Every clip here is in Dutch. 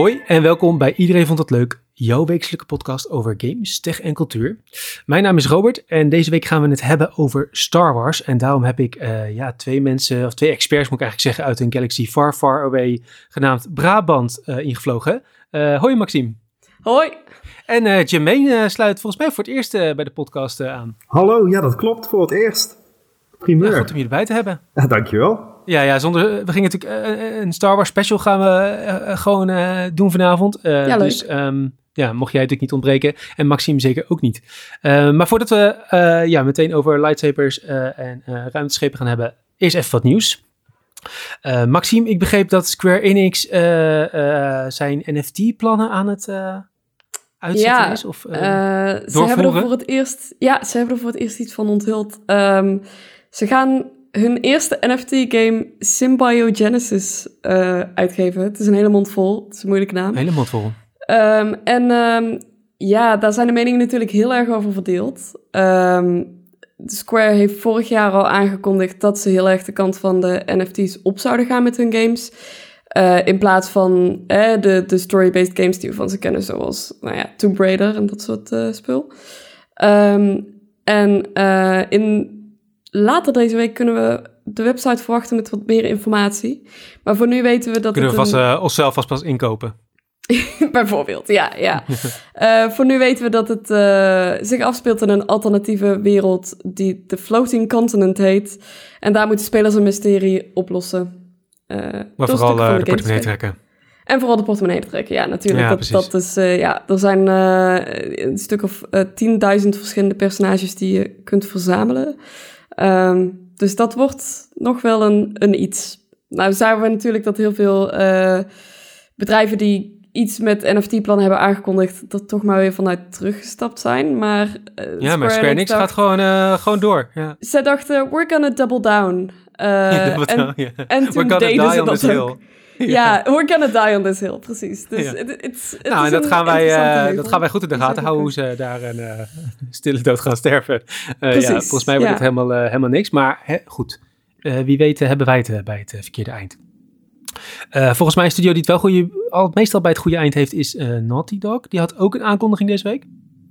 Hoi en welkom bij Iedereen Vond Het Leuk, jouw wekelijke podcast over games, tech en cultuur. Mijn naam is Robert en deze week gaan we het hebben over Star Wars. En daarom heb ik uh, ja, twee mensen, of twee experts moet ik eigenlijk zeggen, uit een galaxy far, far away, genaamd Brabant, uh, ingevlogen. Uh, hoi Maxime. Hoi. En uh, Jermaine sluit volgens mij voor het eerst bij de podcast aan. Hallo, ja dat klopt, voor het eerst. Primeur. Ja, goed om je erbij te hebben. Ja, dankjewel. Ja, ja, zonder, we gingen natuurlijk uh, een Star Wars special gaan we uh, gewoon uh, doen vanavond. ja, leuk. Dus um, ja, mocht jij natuurlijk niet ontbreken. En Maxime zeker ook niet. maar voordat we ja, meteen over lightsabers en ruimteschepen gaan hebben, eerst even wat nieuws. Maxime, ik begreep dat Square Enix zijn NFT-plannen aan het uitzetten ja, is? Of, ze hebben er voor het eerst, ja, ze hebben er voor het eerst iets van onthuld. Um, ze gaan hun eerste NFT-game Symbiogenesis uh, uitgeven. Het is een hele mond vol. Het is een moeilijke naam. Hele mond vol. Um, en um, ja, daar zijn de meningen natuurlijk heel erg over verdeeld. Um, Square heeft vorig jaar al aangekondigd dat ze heel erg de kant van de NFT's op zouden gaan met hun games. Uh, in plaats van eh, de, de story-based games die we van ze kennen, zoals nou ja, Tomb Raider en dat soort uh, spul. en in later deze week kunnen we de website verwachten met wat meer informatie. Maar voor nu weten we dat. Kunnen het we vast, een... uh, onszelf vast pas inkopen? Bijvoorbeeld, ja. ja. uh, voor nu weten we dat het uh, zich afspeelt in een alternatieve wereld die de Floating Continent heet. En daar moeten spelers een mysterie oplossen. maar vooral de, de portemonnee trekken. En vooral de portemonnee trekken, ja, natuurlijk. Ja, dat, dat is, ja, er zijn een stuk of 10.000 verschillende personages die je kunt verzamelen. Um, dus dat wordt nog wel een, een iets. Nou, zagen we natuurlijk dat heel veel uh, bedrijven die iets met NFT-plannen hebben aangekondigd, er toch maar weer vanuit teruggestapt zijn. Maar, uh, ja, Square maar Square Enix gaat gewoon, uh, gewoon door. Ja. Zij dachten, we're gonna double down. Uh, double en, down yeah. en toen deden ze dat ook. Ja, we're gonna die on this hill, precies. Dus ja. it nou, en dat, gaan wij, uh, dat gaan wij goed in de gaten houden, hoe ze daar een uh, stille dood gaan sterven. Uh, ja, volgens mij wordt het helemaal, helemaal niks, maar hè, goed. wie weet hebben wij het bij het verkeerde eind. volgens mij een studio die het wel goede, al, meestal bij het goede eind heeft, is Naughty Dog. Die had ook een aankondiging deze week.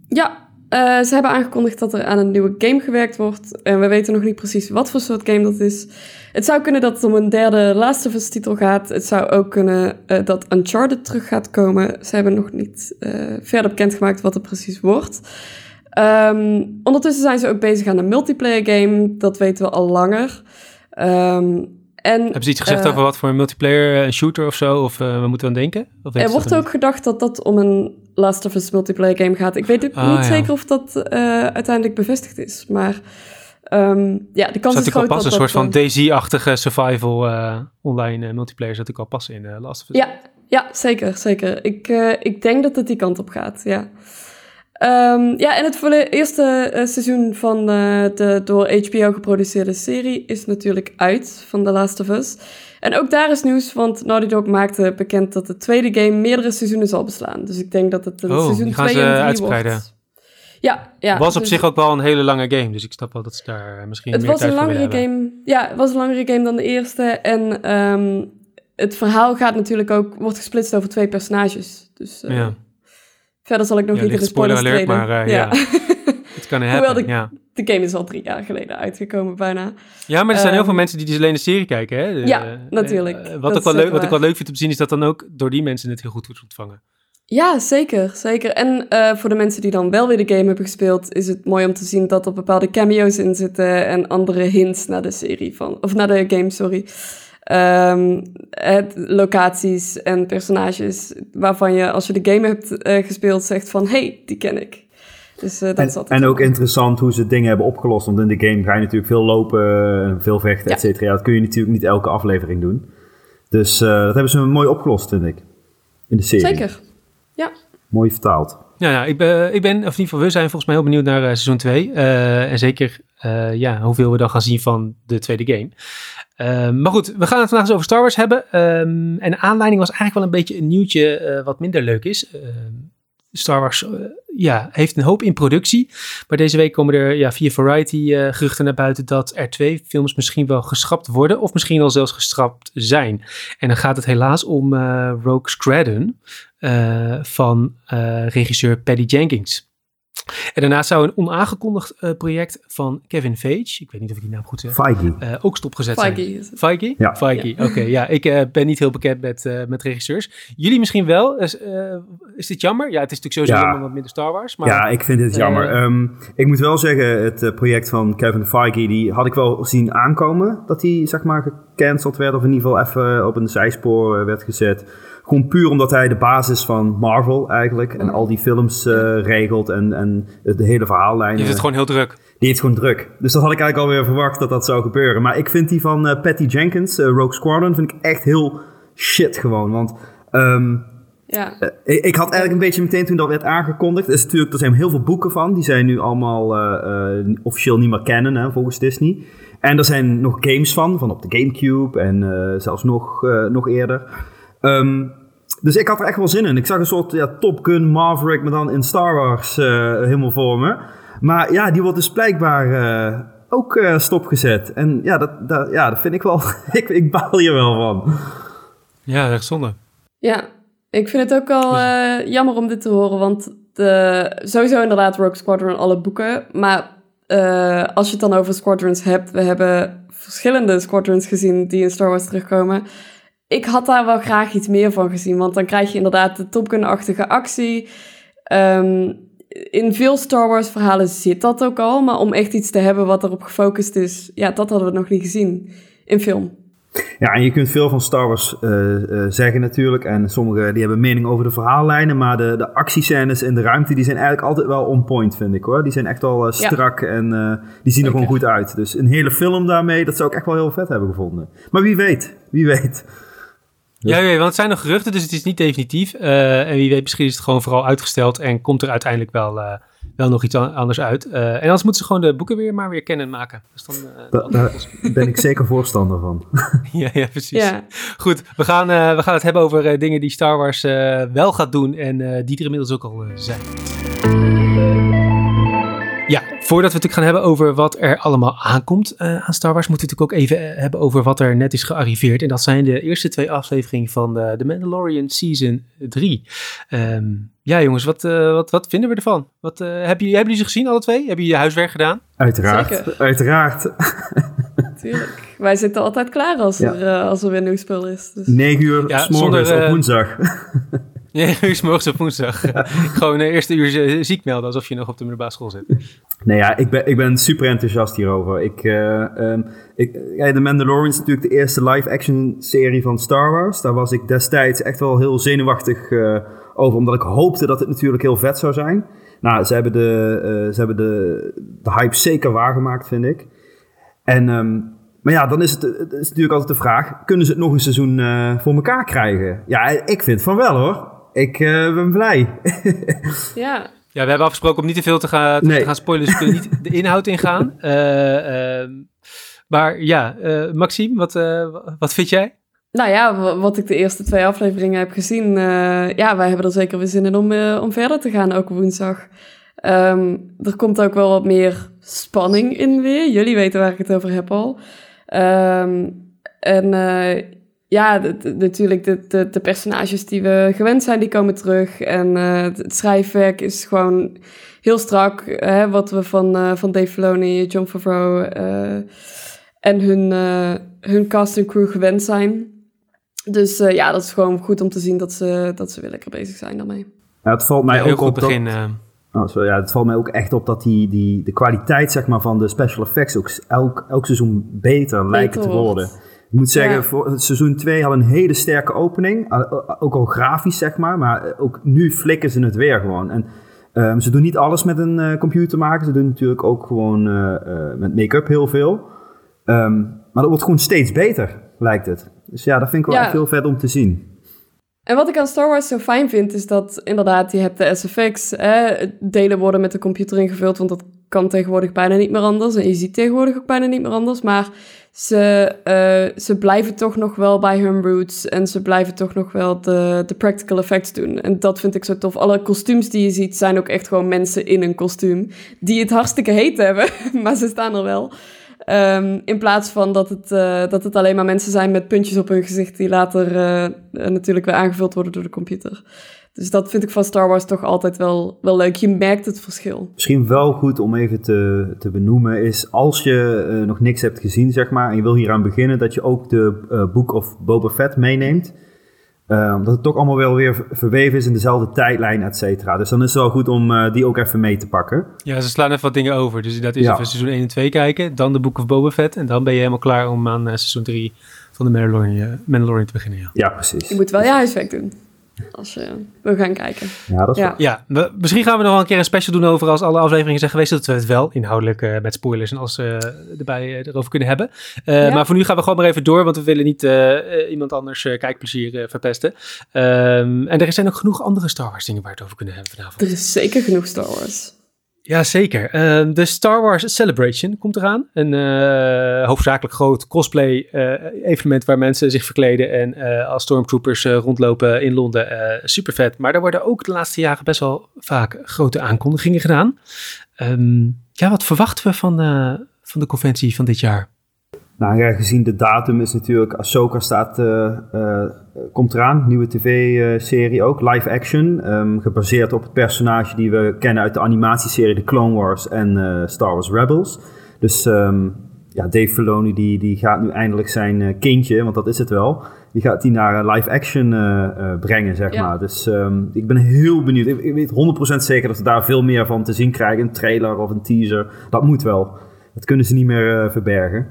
Ja, uh, ze hebben aangekondigd dat er aan een nieuwe game gewerkt wordt. En we weten nog niet precies wat voor soort game dat is. Het zou kunnen dat het om een derde Last of Us titel gaat. Het zou ook kunnen uh, dat Uncharted terug gaat komen. Ze hebben nog niet uh, verder bekendgemaakt wat het precies wordt. Um, ondertussen zijn ze ook bezig aan een multiplayer game. Dat weten we al langer. Um, en, Hebben ze iets gezegd over wat voor een multiplayer, een shooter of zo? Of we moeten aan denken? Of er wordt ook gedacht dat dat om een Last of Us multiplayer game gaat. Ik weet ook Ah, niet ja. zeker of dat uh, uiteindelijk bevestigd is. Maar um, ja, de kans Zat is groot pas dat een soort van dat, DayZ-achtige survival uh, online uh, multiplayer zat ik al pas in Last of Us. Ja, ja zeker, zeker. Ik, ik denk dat het die kant op gaat, ja. Um, ja, en het eerste seizoen van de door HBO geproduceerde serie is natuurlijk uit van The Last of Us. En ook daar is nieuws, want Naughty Dog maakte bekend dat de tweede game meerdere seizoenen zal beslaan. Dus ik denk dat het een oh, seizoen die gaan 2 ze en 3 uitspreiden. wordt. Ja, ja. was op dus zich ook wel een hele lange game, dus ik snap wel dat ze daar misschien het meer was tijd een langere hebben. game. Ja, het was een langere game dan de eerste. En um, het verhaal gaat natuurlijk ook, wordt gesplitst over twee personages. Dus uh, Ja. verder zal ik nog Ja, niet in de spoiler alert, maar uh, ja. kan happen, de- ja. De game is al drie jaar geleden uitgekomen bijna. Ja, maar er zijn heel Ehm, veel mensen die dus alleen de serie kijken, hè? De- Ja, eh, natuurlijk. eh, wat, ook wel leuk, wat ik wel leuk vind om te zien, is dat dan ook door die mensen het heel goed wordt ontvangen. Ja, zeker, zeker. En eh, voor de mensen die dan wel weer de game hebben gespeeld, is het mooi om te zien dat er bepaalde cameo's in zitten en andere hints naar de serie van, of naar de game, sorry. Ehm, het, locaties en personages waarvan je, als je de game hebt gespeeld, zegt van, hey, die ken ik. Dus eh, dat En, en ook interessant hoe ze dingen hebben opgelost. Want in de game ga je natuurlijk veel lopen, veel vechten, Ja. et cetera. Dat kun je natuurlijk niet elke aflevering doen. Dus eh, dat hebben ze mooi opgelost, vind ik. In de serie. Zeker. Ja. Mooi vertaald. Ja, ja ik, ben, ik ben, of in ieder geval, we zijn volgens mij heel benieuwd naar eh, seizoen 2. en zeker eh, ja, hoeveel we dan gaan zien van de tweede game. Ehm, maar goed, we gaan het vandaag eens over Star Wars hebben. Ehm, en de aanleiding was eigenlijk wel een beetje een nieuwtje eh, wat minder leuk is. Ehm, Star Wars eh, ja, heeft een hoop in productie. Maar deze week komen er ja, via Variety eh, geruchten naar buiten dat er twee films misschien wel geschrapt worden. Of misschien al zelfs geschrapt zijn. En dan gaat het helaas om eh, Rogue Scradden van regisseur Paddy Jenkins. En daarnaast zou een onaangekondigd uh, project van Kevin Feige, ik weet niet of ik die naam goed zeg, Feige. Uh, ook stopgezet Feige zijn. Feige? Ja. Feige, oké. ja, ik uh, ben niet heel bekend met, met regisseurs. Jullie misschien wel. Is, is dit jammer? Ja, het is natuurlijk sowieso Ja. jammer wat minder Star Wars. Maar, Ja, ik vind dit jammer. Eh, Ehm, ik moet wel zeggen, het eh, project van Kevin Feige, die had ik wel zien aankomen. Dat die, zeg maar, gecanceld werd. Of in ieder geval even op een zijspoor eh, werd gezet. Gewoon puur omdat hij de basis van Marvel eigenlijk. En al die films eh, regelt en, en de hele verhaallijn. je heeft het gewoon heel druk. Die heeft gewoon druk. Dus dat had ik eigenlijk alweer verwacht dat dat zou gebeuren. Maar ik vind die van eh, Patty Jenkins, eh, Rogue Squadron, vind ik echt heel shit gewoon. Want ehm, Ja. ik, ik had eigenlijk een beetje meteen toen dat werd aangekondigd. Er, is natuurlijk, er zijn heel veel boeken van. Die zijn nu allemaal eh, eh, officieel niet meer kennen hè, volgens Disney. En er zijn nog games van, van op de Gamecube en eh, zelfs nog, eh, nog eerder. Ehm, dus ik had er echt wel zin in. Ik zag een soort ja, Top Gun Maverick, maar dan in Star Wars eh, helemaal voor me. Maar ja, die wordt dus blijkbaar eh, ook eh, stopgezet. En ja, dat, dat, ja, dat vind ik wel... ik, ik baal hier wel van. Ja, echt zonde. Ja, ik vind het ook wel eh, jammer om dit te horen, want de, sowieso inderdaad Rogue Squadron, alle boeken. Maar eh, als je het dan over squadrons hebt, we hebben verschillende squadrons gezien die in Star Wars terugkomen. Ik had daar wel graag iets meer van gezien, want dan krijg je inderdaad de Top Gun-achtige actie. Ehm, in veel Star Wars verhalen zit dat ook al, maar om echt iets te hebben wat erop gefocust is, ja, dat hadden we nog niet gezien in film. Ja, en je kunt veel van Star Wars eh, eh, zeggen natuurlijk. En sommigen die hebben mening over de verhaallijnen. Maar de, de actiescènes in de ruimte, die zijn eigenlijk altijd wel on point, vind ik hoor. Die zijn echt wel eh, Ja. strak en eh, die zien er gewoon goed uit. Dus een hele film daarmee, dat zou ik echt wel heel vet hebben gevonden. Maar wie weet, wie weet. Ja, ja, want het zijn nog geruchten, dus het is niet definitief. Eh, en wie weet, misschien is het gewoon vooral uitgesteld en komt er uiteindelijk wel, eh, wel nog iets an- anders uit. Eh, en anders moeten ze gewoon de boeken weer maar weer kennen maken. Dus dan, eh, Da- daar ben ik zeker voorstander van. ja, ja, precies. Ja, Goed, we gaan, eh, we gaan het hebben over eh, dingen die Star Wars eh, wel gaat doen en eh, die er inmiddels ook al zijn. Ja, voordat we het natuurlijk gaan hebben over wat er allemaal aankomt eh, aan Star Wars, moeten we het natuurlijk ook even eh, hebben over wat er net is gearriveerd. En dat zijn de eerste twee afleveringen van de, The Mandalorian Season 3. Ehm, ja, jongens, wat, eh, wat, wat vinden we ervan? Wat, eh, hebben, jullie, hebben jullie ze gezien, alle twee? Hebben jullie je huiswerk gedaan? Uiteraard, Zeker. uiteraard. tuurlijk. Wij zitten altijd klaar als, Ja. er, eh, als er weer nieuw spul is. Dus. 9 uur Ja, s morgens zonder, op eh, woensdag. Nee, u is morgens op woensdag. Gewoon de eerste uur ziek melden alsof je nog op de middelbare school zit. Nee, ja, ik ben, ik ben super enthousiast hierover. Ik, eh, ehm, ik, ja, The Mandalorian is natuurlijk de eerste live-action serie van Star Wars. Daar was ik destijds echt wel heel zenuwachtig eh, over, omdat ik hoopte dat het natuurlijk heel vet zou zijn. Nou, ze hebben de, eh, ze hebben de, de hype zeker waargemaakt, vind ik. En, ehm, maar ja, dan is het, het is natuurlijk altijd de vraag, kunnen ze het nog een seizoen voor elkaar krijgen? Ja, ik vind van wel hoor. Ik eh, ben blij. Ja, Ja, we hebben afgesproken om niet te veel te gaan, te Nee. gaan spoilen, dus we kunnen niet de inhoud ingaan. Eh, ehm, maar ja, eh, Maxime, wat, eh, wat vind jij? nou ja, wa- wat ik de eerste twee afleveringen heb gezien, eh, ja, wij hebben er zeker weer zin in om, om verder te gaan, ook woensdag. Ehm, er komt ook wel wat meer spanning in weer. Jullie weten waar ik het over heb al. Ehm, en eh, ja, de- de- natuurlijk de, de, de personages die we gewend zijn, die komen terug. En eh, het schrijfwerk is gewoon heel strak. Hè, wat we van, eh, van Dave Filoni, John Favreau eh, en hun, eh, hun cast en crew gewend zijn. Dus eh, ja, dat is gewoon goed om te zien dat ze, dat ze weer lekker bezig zijn daarmee. Ja, het valt mij Ja, ook op dat- begin. eh. Oh, sorry, ja, het valt mij ook echt op dat die, die, de kwaliteit zeg maar, van de special effects ook elk, elk seizoen beter lijken te wordt. Ik moet zeggen, Ja. voor het seizoen 2 had een hele sterke opening. Uh, uh, Ook al grafisch, zeg maar. Maar uh, ook nu flikken ze het weer gewoon. En um, ze doen niet alles met een uh, computer maken. Ze doen natuurlijk ook gewoon uh, uh, met make-up heel veel. Um, maar dat wordt gewoon steeds beter, lijkt het. Dus ja, dat vind ik wel Ja. echt heel vet om te zien. En wat ik aan Star Wars zo fijn vind, is dat inderdaad, je hebt de SFX, hè, delen worden met de computer ingevuld, want dat kan tegenwoordig bijna niet meer anders. En je ziet tegenwoordig ook bijna niet meer anders. Maar ze, uh, ze blijven toch nog wel bij hun roots. En ze blijven toch nog wel de, de practical effects doen. En dat vind ik zo tof. Alle kostuums die je ziet zijn ook echt gewoon mensen in een kostuum. Die het hartstikke heet hebben. maar ze staan er wel. Um, in plaats van dat het, uh, dat het alleen maar mensen zijn met puntjes op hun gezicht. Die later uh, natuurlijk weer aangevuld worden door de computer. Dus dat vind ik van Star Wars toch altijd wel, wel leuk. Je merkt het verschil. Misschien wel goed om even te, te benoemen is als je uh, nog niks hebt gezien, zeg maar, en je wil hier aan beginnen, dat je ook de uh, Book of Boba Fett meeneemt. Uh, omdat het toch allemaal wel weer verweven is in dezelfde tijdlijn, et cetera. Dus dan is het wel goed om uh, die ook even mee te pakken. Ja, ze slaan even wat dingen over. Dus dat is ja. even seizoen 1 en 2 kijken, dan de Book of Boba Fett. En dan ben je helemaal klaar om aan uh, seizoen 3 van de Mandalorian, Mandalorian te beginnen. Ja. ja, precies. Je moet wel je huiswerk doen als uh, we gaan kijken. Ja, dat is ja. ja we, misschien gaan we nog wel een keer een special doen over als alle afleveringen zijn geweest, dat we het wel inhoudelijk uh, met spoilers en alles uh, erbij erover kunnen hebben. Ja. Maar voor nu gaan we gewoon maar even door, want we willen niet iemand anders kijkplezier verpesten. Um, en er zijn ook genoeg andere Star Wars dingen waar we het over kunnen hebben vanavond. Er is zeker genoeg Star Wars. Ja, zeker. Uh, de Star Wars Celebration komt eraan. Een uh, hoofdzakelijk groot cosplay uh, evenement waar mensen zich verkleden en als stormtroopers rondlopen in Londen. super vet. Maar daar worden ook de laatste jaren best wel vaak grote aankondigingen gedaan. Um, ja, wat verwachten we van, van de conventie van dit jaar? Nou ja, gezien de datum is natuurlijk, Ahsoka staat, komt eraan, nieuwe tv-serie ook, live action, um, gebaseerd op het personage die we kennen uit de animatieserie The Clone Wars en uh, Star Wars Rebels. Dus um, ja, Dave Filoni die, die gaat nu eindelijk zijn kindje, want dat is het wel, die gaat die naar live action brengen, zeg ja. maar. Dus um, ik ben heel benieuwd. Ik, ik weet 100% zeker dat we daar veel meer van te zien krijgen, een trailer of een teaser. Dat moet wel. Dat kunnen ze niet meer verbergen.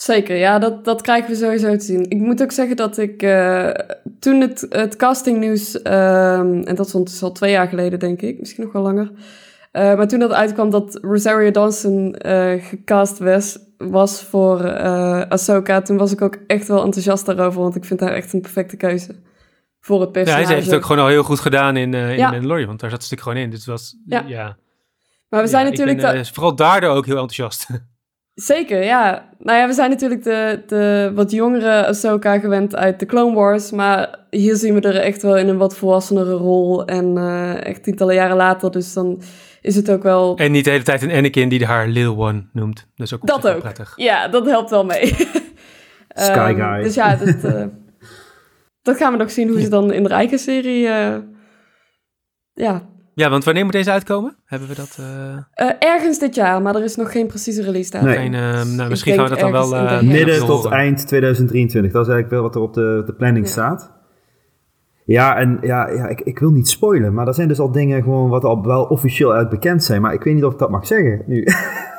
Zeker, ja, dat, dat krijgen we sowieso te zien. Ik moet ook zeggen dat ik uh, toen het, het castingnieuws, uh, en dat stond dus al twee jaar geleden denk ik, misschien nog wel langer. Uh, maar toen dat uitkwam dat Rosario Dawson gecast was, was voor Ahsoka, toen was ik ook echt wel enthousiast daarover, want ik vind haar echt een perfecte keuze voor het personage. Ja, hij heeft het ook gewoon al heel goed gedaan in, in ja. Mandalorian, want daar zat een stuk gewoon in. Dus was, ja. ja. Maar we zijn ja, natuurlijk... Ben, vooral daardoor ook heel enthousiast. Zeker, ja. Nou ja, we zijn natuurlijk de, de wat jongere Ahsoka gewend uit de Clone Wars. Maar hier zien we er echt wel in een wat volwassenere rol. En uh, echt tientallen jaren later, dus dan is het ook wel... En niet de hele tijd een Anakin die haar Little One noemt. Dat is ook, dat ook. prettig. Ja, dat helpt wel mee. Sky Guy. Um, dus ja, dat, uh, dat gaan we nog zien hoe ze dan in de eigen serie... Uh, ja, ja, want wanneer moet deze uitkomen? Hebben we dat? Uh... Uh, ergens dit jaar, maar er is nog geen precieze release datum. Nee. Geen, uh, nou, misschien gaan we dat dan wel... Uh, Midden tot eind 2023. Dat is eigenlijk wel wat er op de, de planning ja. staat. Ja, en ja, ja ik, ik wil niet spoilen, maar er zijn dus al dingen gewoon wat al wel officieel uit bekend zijn. Maar ik weet niet of ik dat mag zeggen nu.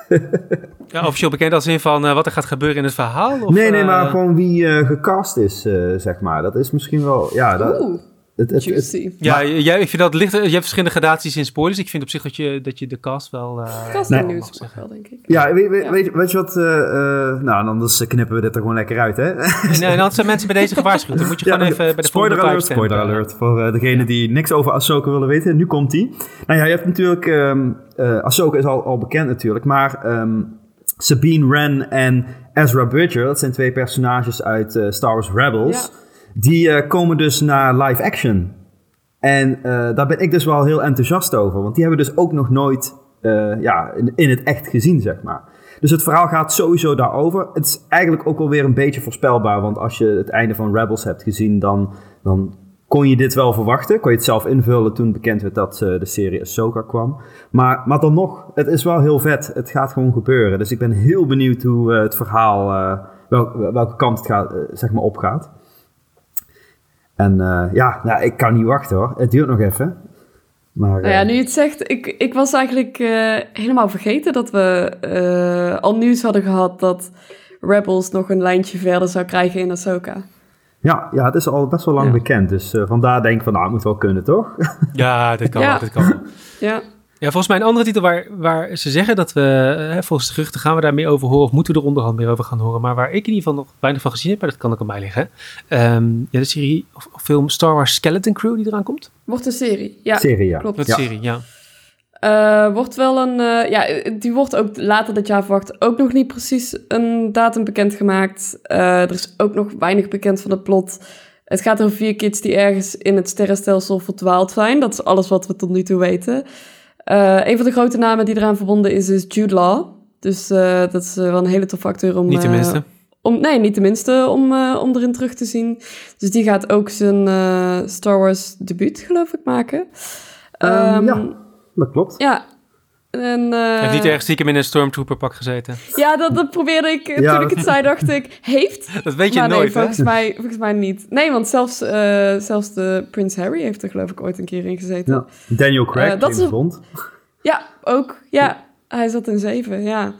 ja, officieel bekend als in van wat er gaat gebeuren in het verhaal? Of, nee, nee, maar gewoon wie gecast is, zeg maar. Dat is misschien wel... Ja, dat, het, het, het, ja, jij, ik vind dat licht. Je hebt verschillende gradaties in spoilers. Ik vind op zich dat je, dat je de cast wel. Uh, cast nee. wel, denk ik. Ja, weet, weet, ja. weet, weet je wat? Uh, uh, nou, anders knippen we dit er gewoon lekker uit, hè? Nee, en dan zijn mensen bij deze gewaarschuwd. Dan moet je ja, gewoon even bij de spoiler alert, spoiler alert voor degene die niks over Ahsoka willen weten. Nu komt die. Nou ja, je hebt natuurlijk. Um, Ahsoka is al, al bekend natuurlijk, maar. Um, Sabine Wren en Ezra Bridger, dat zijn twee personages uit Star Wars Rebels. Ja. Die uh, komen dus naar live action. En uh, daar ben ik dus wel heel enthousiast over. Want die hebben dus ook nog nooit uh, ja, in, het echt gezien, zeg maar. Dus het verhaal gaat sowieso daarover. Het is eigenlijk ook wel weer een beetje voorspelbaar. Want als je het einde van Rebels hebt gezien, dan, dan kon je dit wel verwachten. Kon je het zelf invullen toen bekend werd dat de serie Ahsoka kwam. Maar, maar dan nog, het is wel heel vet. Het gaat gewoon gebeuren. Dus ik ben heel benieuwd hoe het verhaal, wel, welke kant het gaat, zeg maar opgaat. En uh, ja, nou, ik kan niet wachten hoor. Het duurt nog even. Maar, nou ja, nu je het zegt, ik, ik was eigenlijk uh, helemaal vergeten dat we uh, al nieuws hadden gehad dat Rebels nog een lijntje verder zou krijgen in Ahsoka. Ja, ja het is al best wel lang ja. bekend. Dus vandaar denk ik van, nou, het moet wel kunnen, toch? Ja, dit kan ja. wel, dit kan wel. Ja. Ja, volgens mij een andere titel waar, waar ze zeggen dat we, hè, volgens de geruchten gaan we daar meer over horen, of moeten we er onderhand meer over gaan horen, maar waar ik in ieder geval nog weinig van gezien heb, maar dat kan ook aan mij liggen. Um, ja, de serie of, of, film Star Wars Skeleton Crew die eraan komt. Wordt een serie, ja. Serie, ja. Klopt. Een ja. serie, ja. Uh, wordt wel een. Uh, ja, die wordt ook later dit jaar verwacht. Ook nog niet precies een datum bekendgemaakt. Uh, er is ook nog weinig bekend van het plot. Het gaat over vier kids die ergens in het sterrenstelsel verdwaald zijn. Dat is alles wat we tot nu toe weten. Een van de grote namen die eraan verbonden is, is Jude Law. Dus dat is wel een hele toffe acteur om. Niet de minste. Om, nee, niet de minste om, om erin terug te zien. Dus die gaat ook zijn Star Wars debuut, geloof ik, maken. Um, ja dat klopt. Ja. En, uh, heeft niet erg stiekem in een stormtrooper pak gezeten? Ja, dat, dat probeerde ik. Toen ik het zei, dacht ik, heeft? Dat weet je maar nooit, nee, volgens Mij, volgens mij niet. Nee, want zelfs, uh, zelfs de Prins Harry heeft er geloof ik ooit een keer in gezeten. Ja. Daniel Craig, uh, dat is. Ja, ook. Ja, hij zat in zeven, ja.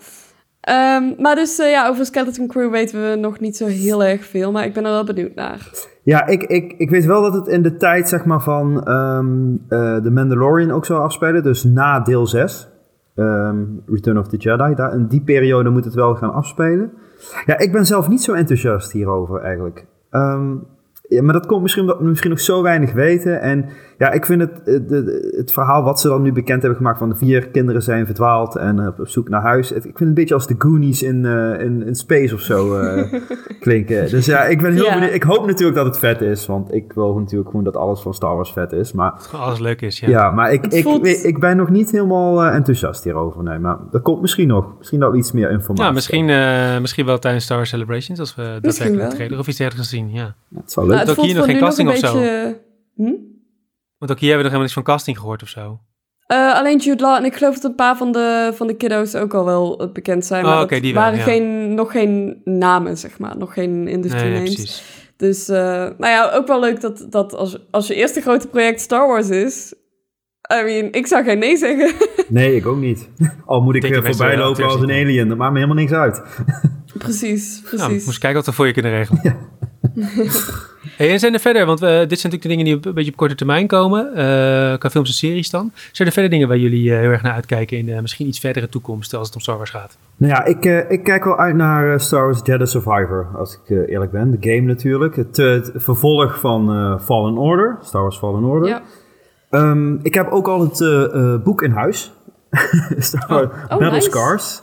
Um, maar dus ja, over Skeleton Crew weten we nog niet zo heel erg veel. Maar ik ben er wel benieuwd naar. Ja, ik, ik, ik weet wel dat het in de tijd zeg maar, van um, uh, The Mandalorian ook zou afspelen. Dus na deel 6. Ehm, Return of the Jedi. Daar, in die periode moet het wel gaan afspelen. Ja, ik ben zelf niet zo enthousiast hierover eigenlijk. Um, ja, maar dat komt misschien omdat we misschien nog zo weinig weten. En ja, ik vind het, het, het, verhaal wat ze dan nu bekend hebben gemaakt van de vier kinderen zijn verdwaald en uh, op zoek naar huis. ik vind het een beetje als de Goonies in, uh, in, in space of zo uh, klinken. Dus ja, ik ben heel ja. benieuwd. Ik hoop natuurlijk dat het vet is, want ik wil natuurlijk gewoon dat alles van Star Wars vet is. Maar, alles leuk is, ja. Ja, maar ik, ik, ik, ik, ben nog niet helemaal enthousiast hierover. Nee, maar dat komt misschien nog. Misschien dat we iets meer informatie Ja, misschien, misschien wel tijdens Star Wars Celebrations, als we dat daadwerkelijk trailer of iets dergelijks zien. Ja. Dat zou leuk. Nou, ook hier nog geen casting of zo. Hm? Want ook hier hebben we nog helemaal niks van casting gehoord of zo. Uh, alleen Jude Law en ik geloof dat een paar van de, van de kiddo's ook al wel bekend zijn. Maar oh, okay, die waren geen, nog geen namen, zeg maar. Nog geen industry nee, names. Precies. Dus, uh, nou ja, ook wel leuk dat, dat als, als je eerste grote project Star Wars is... I mean, ik zou geen nee zeggen. Nee, ik ook niet. Al moet ik, ik voorbij lopen als een alien. Dat maakt me helemaal niks uit. Precies, precies. Nou, moest kijken wat we voor je kunnen regelen. Ja. Hey, en zijn er verder, want uh, dit zijn natuurlijk de dingen die een beetje op korte termijn komen, uh, qua films en series dan. Zijn er verder dingen waar jullie uh, heel erg naar uitkijken in de misschien iets verdere toekomst als het om Star Wars gaat? Nou ja, ik, ik kijk wel uit naar Star Wars Jedi Survivor, als ik eerlijk ben. De game natuurlijk. Het, het vervolg van Fallen Order, Star Wars Fallen Order. Ja. Um, ik heb ook al het boek in huis. Star Wars oh. oh, Battle nice. Scars.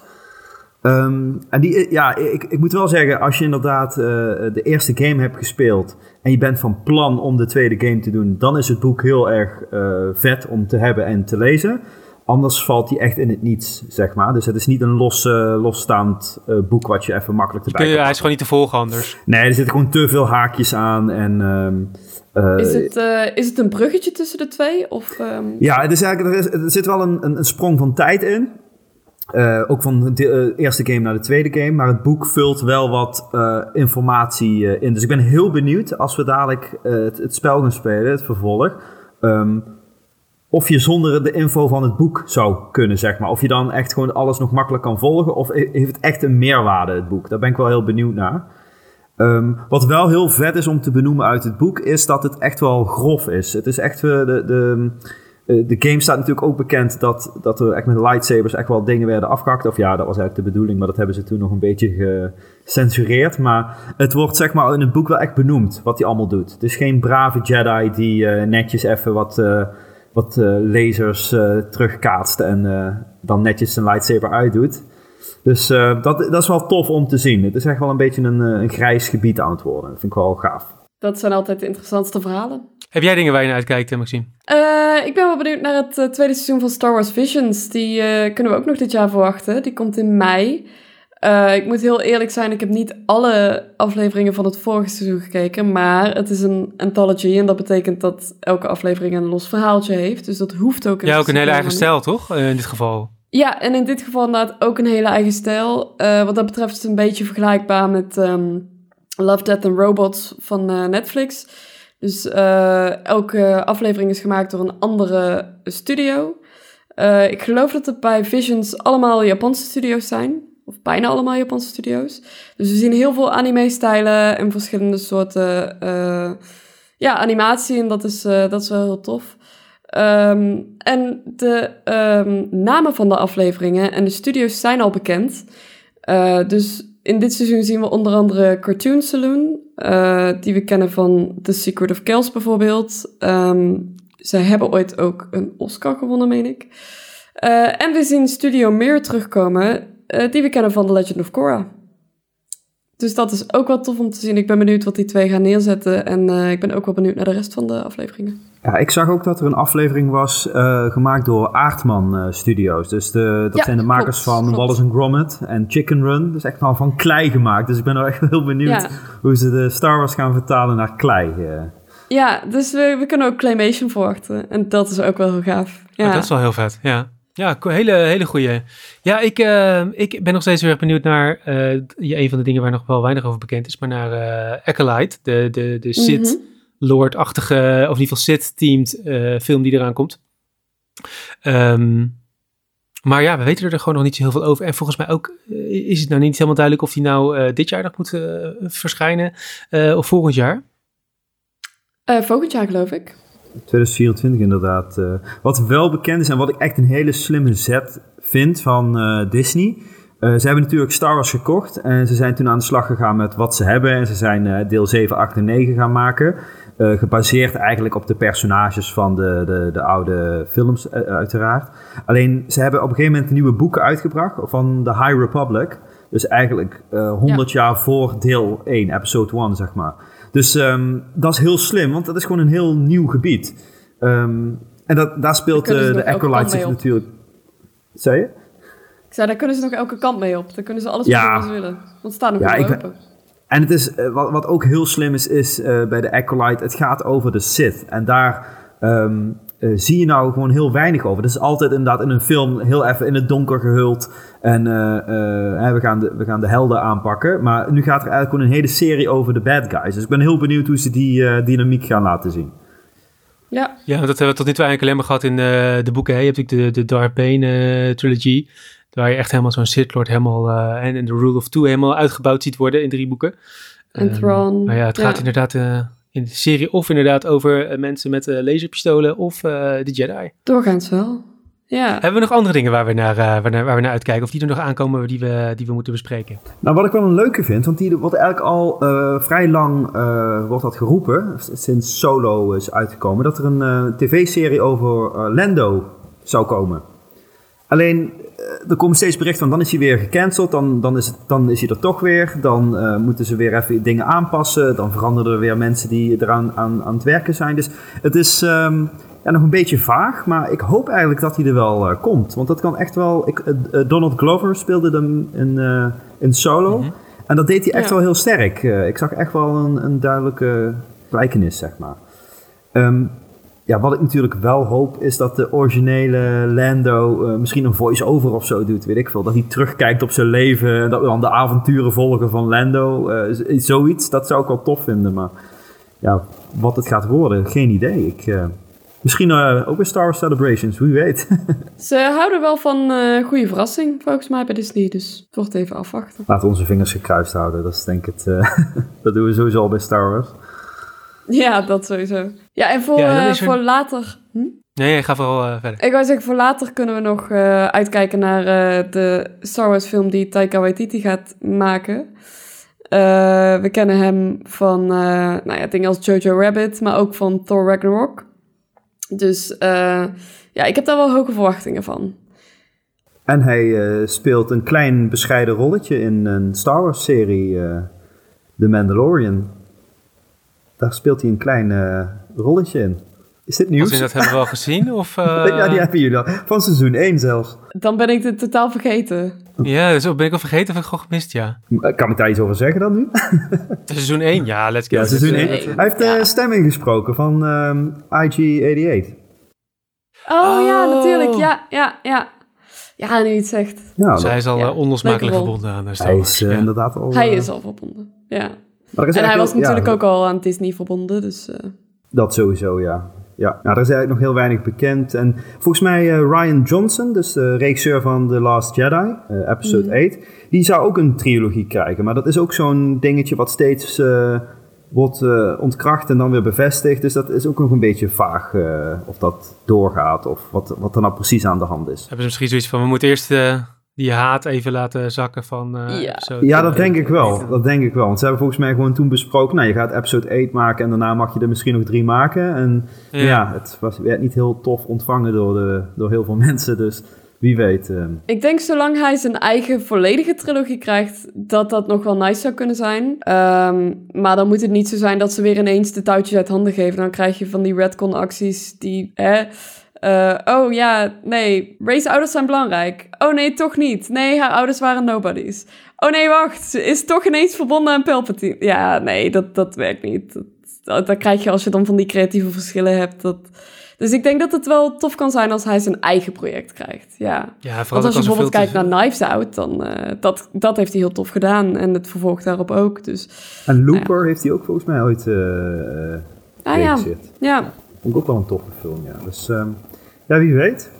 Um, en die, ja, ik, ik moet wel zeggen, als je inderdaad uh, de eerste game hebt gespeeld en je bent van plan om de tweede game te doen, dan is het boek heel erg uh, vet om te hebben en te lezen. Anders valt hij echt in het niets, zeg maar. Dus het is niet een los, uh, losstaand boek wat je even makkelijk erbij kan. Hij is gewoon niet te volgen anders. Nee, er zitten gewoon te veel haakjes aan. En, um, is, het, is het een bruggetje tussen de twee? Of, um... Ja, het is eigenlijk, er, is, er zit wel een, een, een sprong van tijd in. Uh, ook van de uh, eerste game naar de tweede game. Maar het boek vult wel wat uh, informatie in. Dus ik ben heel benieuwd als we dadelijk het, spel gaan spelen, het vervolg. Um, of je zonder de info van het boek zou kunnen, zeg maar. Of je dan echt gewoon alles nog makkelijk kan volgen. Of heeft het echt een meerwaarde, het boek? Daar ben ik wel heel benieuwd naar. Um, wat wel heel vet is om te benoemen uit het boek, is dat het echt wel grof is. Het is echt de. de eh, de game staat natuurlijk ook bekend dat, dat er echt met lightsabers echt wel dingen werden afgehakt. Of ja, dat was eigenlijk de bedoeling, maar dat hebben ze toen nog een beetje gecensureerd. Maar het wordt zeg maar in het boek wel echt benoemd wat hij allemaal doet. Het is geen brave Jedi die uh, netjes even wat, uh, wat lasers terugkaatst en dan netjes zijn lightsaber uitdoet. Dus dat, dat is wel tof om te zien. Het is echt wel een beetje een, een grijs gebied aan het worden. Dat vind ik wel gaaf. Dat zijn altijd de interessantste verhalen. Heb jij dingen waar je naar uitkijkt, Maxime? Uh, ik ben wel benieuwd naar het uh, tweede seizoen van Star Wars Visions. Die uh, kunnen we ook nog dit jaar verwachten. Die komt in mei. ik moet heel eerlijk zijn, ik heb niet alle afleveringen van het vorige seizoen gekeken. Maar het is een anthology en dat betekent dat elke aflevering een los verhaaltje heeft. Dus dat hoeft ook... Ja, ook een hele eigen stijl, toch? in dit geval. Ja, en in dit geval inderdaad ook een hele eigen stijl. wat dat betreft is het een beetje vergelijkbaar met um, Love, Death and Robots van Netflix... Dus uh, elke aflevering is gemaakt door een andere studio. Uh, ik geloof dat het bij Visions allemaal Japanse studio's zijn. Of bijna allemaal Japanse studio's. Dus we zien heel veel anime-stijlen en verschillende soorten uh, ja, animatie. En dat is, dat is wel heel tof. Um, en de um, namen van de afleveringen en de studio's zijn al bekend. dus in dit seizoen zien we onder andere Cartoon Saloon, uh, die we kennen van The Secret of Kells bijvoorbeeld. Um, zij hebben ooit ook een Oscar gewonnen, meen ik. Uh, en we zien Studio Mir terugkomen, uh, die we kennen van The Legend of Korra. Dus dat is ook wel tof om te zien. Ik ben benieuwd wat die twee gaan neerzetten. En uh, ik ben ook wel benieuwd naar de rest van de afleveringen. Ja, ik zag ook dat er een aflevering was uh, gemaakt door Aardman uh, Studios. Dus de, dat ja, zijn de makers klopt, van klopt. Wallace and Gromit en Chicken Run. Dus echt wel van klei gemaakt. Dus ik ben er echt heel benieuwd ja. hoe ze de Star Wars gaan vertalen naar klei. Ja, dus we, we kunnen ook Claymation verwachten. En dat is ook wel heel gaaf. Ja. Oh, dat is wel heel vet, ja. Ja, hele, hele goeie. Ja, ik, uh, ik ben nog steeds heel erg benieuwd naar uh, een van de dingen waar nog wel weinig over bekend is, maar naar uh, Acolyte, de, de, de Sith mm -hmm. Lord-achtige, of in ieder geval Sith-themed film die eraan komt. Um, maar ja, we weten er gewoon nog niet zo heel veel over. En volgens mij ook is het nou niet helemaal duidelijk of die nou dit jaar nog moet verschijnen of volgend jaar. volgend jaar geloof ik. 2024 inderdaad. Uh, wat wel bekend is en wat ik echt een hele slimme zet vind van uh, Disney. Uh, ze hebben natuurlijk Star Wars gekocht en ze zijn toen aan de slag gegaan met wat ze hebben. En ze zijn deel 7, 8 en 9 gaan maken. gebaseerd eigenlijk op de personages van de, de, de oude films uiteraard. Alleen ze hebben op een gegeven moment nieuwe boeken uitgebracht van de High Republic. Dus eigenlijk 100 ja. jaar voor deel 1, episode 1 zeg maar. Dus um, dat is heel slim, want dat is gewoon een heel nieuw gebied. Um, en dat, daar speelt uh, de Acolyte zich natuurlijk... Zei je? Ik zei, daar kunnen ze nog elke kant mee op. Daar kunnen ze alles ja. wat ze willen. Want het staat nog ja, open. Ben... En het is, uh, wat, wat ook heel slim is, is uh, bij de Acolyte, het gaat over de Sith. En daar um, uh, zie je nou gewoon heel weinig over. Het is altijd inderdaad in een film heel even in het donker gehuld. En uh, uh, we, gaan de, we gaan de helden aanpakken. Maar nu gaat er eigenlijk gewoon een hele serie over de bad guys. Dus ik ben heel benieuwd hoe ze die dynamiek gaan laten zien. Ja. ja, dat hebben we tot nu toe eigenlijk alleen maar gehad in de boeken. Hè? Je hebt natuurlijk de, de Darth Bane trilogy. Waar je echt helemaal zo'n Sith Lord helemaal... en, en de Rule of Two helemaal uitgebouwd ziet worden in drie boeken. En Thrawn. Maar ja, het gaat inderdaad in de serie of inderdaad over uh, mensen met uh, laserpistolen of uh, de Jedi. Doorgaans wel. Ja. Hebben we nog andere dingen waar we naar, waar, naar, waar we naar uitkijken? Of die er nog aankomen die we, die we moeten bespreken? Nou, wat ik wel een leuke vind, want die wordt eigenlijk al vrij lang wordt dat geroepen, sinds Solo is uitgekomen, dat er een tv-serie over Lando zou komen. Alleen er komen steeds berichten van dan is hij weer gecanceld, dan, dan, is, het, dan is hij er toch weer. Dan uh, moeten ze weer even dingen aanpassen. Dan veranderen er weer mensen die eraan aan, aan het werken zijn. Dus het is um, ja, nog een beetje vaag, maar ik hoop eigenlijk dat hij er wel uh, komt. Want dat kan echt wel. Ik, uh, Donald Glover speelde hem in, in solo. Mm -hmm. En dat deed hij echt ja. wel heel sterk. ik zag echt wel een, een duidelijke gelijkenis, zeg maar. Um, ja, wat ik natuurlijk wel hoop is dat de originele Lando uh, misschien een voice-over of zo doet, weet ik veel. Dat hij terugkijkt op zijn leven en dat we dan de avonturen volgen van Lando. Uh, zoiets, dat zou ik wel tof vinden. Maar ja, wat het gaat worden, geen idee. Ik, uh, misschien ook bij Star Wars Celebrations, wie weet. Ze houden wel van goede verrassing, volgens mij bij Disney. Dus het wordt even afwachten. Laten we onze vingers gekruist houden, dat is denk ik het. dat doen we sowieso al bij Star Wars. Ja, dat sowieso. Ja, en voor, ja, uh, voor later... Hm? Nee, ga vooral uh, verder. Ik wou zeggen, voor later kunnen we nog uh, uitkijken naar de Star Wars film die Taika Waititi gaat maken. we kennen hem van nou ja, dingen als Jojo Rabbit, maar ook van Thor Ragnarok. Dus ja, ik heb daar wel hoge verwachtingen van. En hij speelt een klein bescheiden rolletje in een Star Wars serie, The Mandalorian. Daar speelt hij een klein uh, rolletje in. Is dit nieuws? Als dat hebben we wel gezien? Of, uh... ja, die hebben jullie al. Van seizoen 1 zelfs. Dan ben ik het totaal vergeten. Ja, dus ben ik al vergeten of heb ik gewoon gemist, ja. Kan ik daar iets over zeggen dan nu? seizoen 1, ja, let's go. Ja, seizoen 1. Hij heeft de ja. stem ingesproken van um, IG-88. Oh, oh, ja, natuurlijk. Ja, ja, ja. Ja, nu iets zegt. Nou, Zij is al ja. onlosmakelijk verbonden aan Hij is uh, inderdaad al... Hij is al verbonden, ja en hij was natuurlijk ja, ook al aan Disney verbonden, dus... Uh... Dat sowieso, ja. Ja, nou, er is eigenlijk nog heel weinig bekend. En volgens mij uh, Ryan Johnson, dus de regisseur van The Last Jedi, uh, episode mm. 8, die zou ook een trilogie krijgen. Maar dat is ook zo'n dingetje wat steeds uh, wordt ontkracht en dan weer bevestigd. Dus dat is ook nog een beetje vaag of dat doorgaat of wat, wat er nou precies aan de hand is. Hebben ze misschien zoiets van, we moeten eerst die haat even laten zakken van... Uh, ja. ja, dat denk ik wel. Dat denk ik wel. Want ze hebben volgens mij gewoon toen besproken... Nou, je gaat episode 8 maken en daarna mag je er misschien nog drie maken. En ja, ja het was, werd niet heel tof ontvangen door, de, door heel veel mensen. Dus wie weet. ehm. Ik denk zolang hij zijn eigen volledige trilogie krijgt, dat dat nog wel nice zou kunnen zijn. Ehm, maar dan moet het niet zo zijn dat ze weer ineens de touwtjes uit handen geven. Dan krijg je van die retcon-acties die, hè... eh, oh ja, nee, Ray's ouders zijn belangrijk. Oh nee, toch niet. Nee, haar ouders waren nobodies. Oh nee, wacht, ze is toch ineens verbonden aan Palpatine. Ja, nee, dat, dat werkt niet. Dat, dat, dat krijg je als je dan van die creatieve verschillen hebt. Dat... Dus ik denk dat het wel tof kan zijn als hij zijn eigen project krijgt. Ja. Ja, vooral Want als je bijvoorbeeld kijkt naar Knives Out, dan uh, dat, dat heeft hij heel tof gedaan. En het vervolgt daarop ook. Dus, En Looper heeft hij ook volgens mij ooit uh, ah, ja. ja. Vond ik ook wel een toffe film, ja. Dus um, ja, wie weet.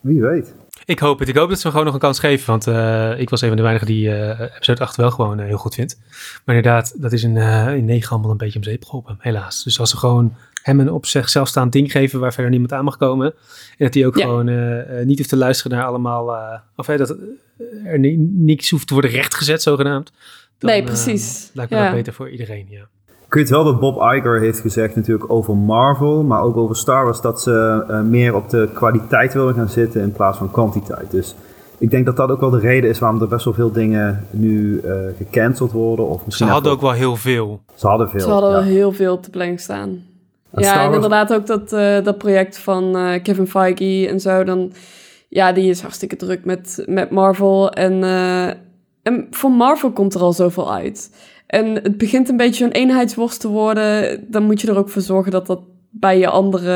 Wie weet. Ik hoop het. Ik hoop dat ze hem gewoon nog een kans geven. Want uh, ik was een van de weinigen die uh, episode 8 wel gewoon uh, heel goed vindt. Maar inderdaad, dat is in, in 9 allemaal een beetje om zeep geholpen. Helaas. Dus als ze gewoon hem een op zichzelf staand ding geven waar verder niemand aan mag komen. En dat hij ook ja. gewoon niet hoeft te luisteren naar allemaal... of dat er niets hoeft te worden rechtgezet, zogenaamd. Dan, nee, precies. lijkt me ja. dat beter voor iedereen, ja. Ik weet wel dat Bob Iger heeft gezegd natuurlijk over Marvel, maar ook over Star Wars, dat ze uh, meer op de kwaliteit willen gaan zitten in plaats van kwantiteit. Dus ik denk dat dat ook wel de reden is waarom er best wel veel dingen nu uh, gecanceld worden. Of ze hadden ook wel heel veel. Ze hadden veel. Ze hadden wel ja. heel veel op de planning staan. En ja, en inderdaad ook dat, uh, dat project van Kevin Feige en zo, dan, ja, die is hartstikke druk met, met Marvel. En, en voor Marvel komt er al zoveel uit. En het begint een beetje een eenheidsworst te worden. Dan moet je er ook voor zorgen dat dat bij je andere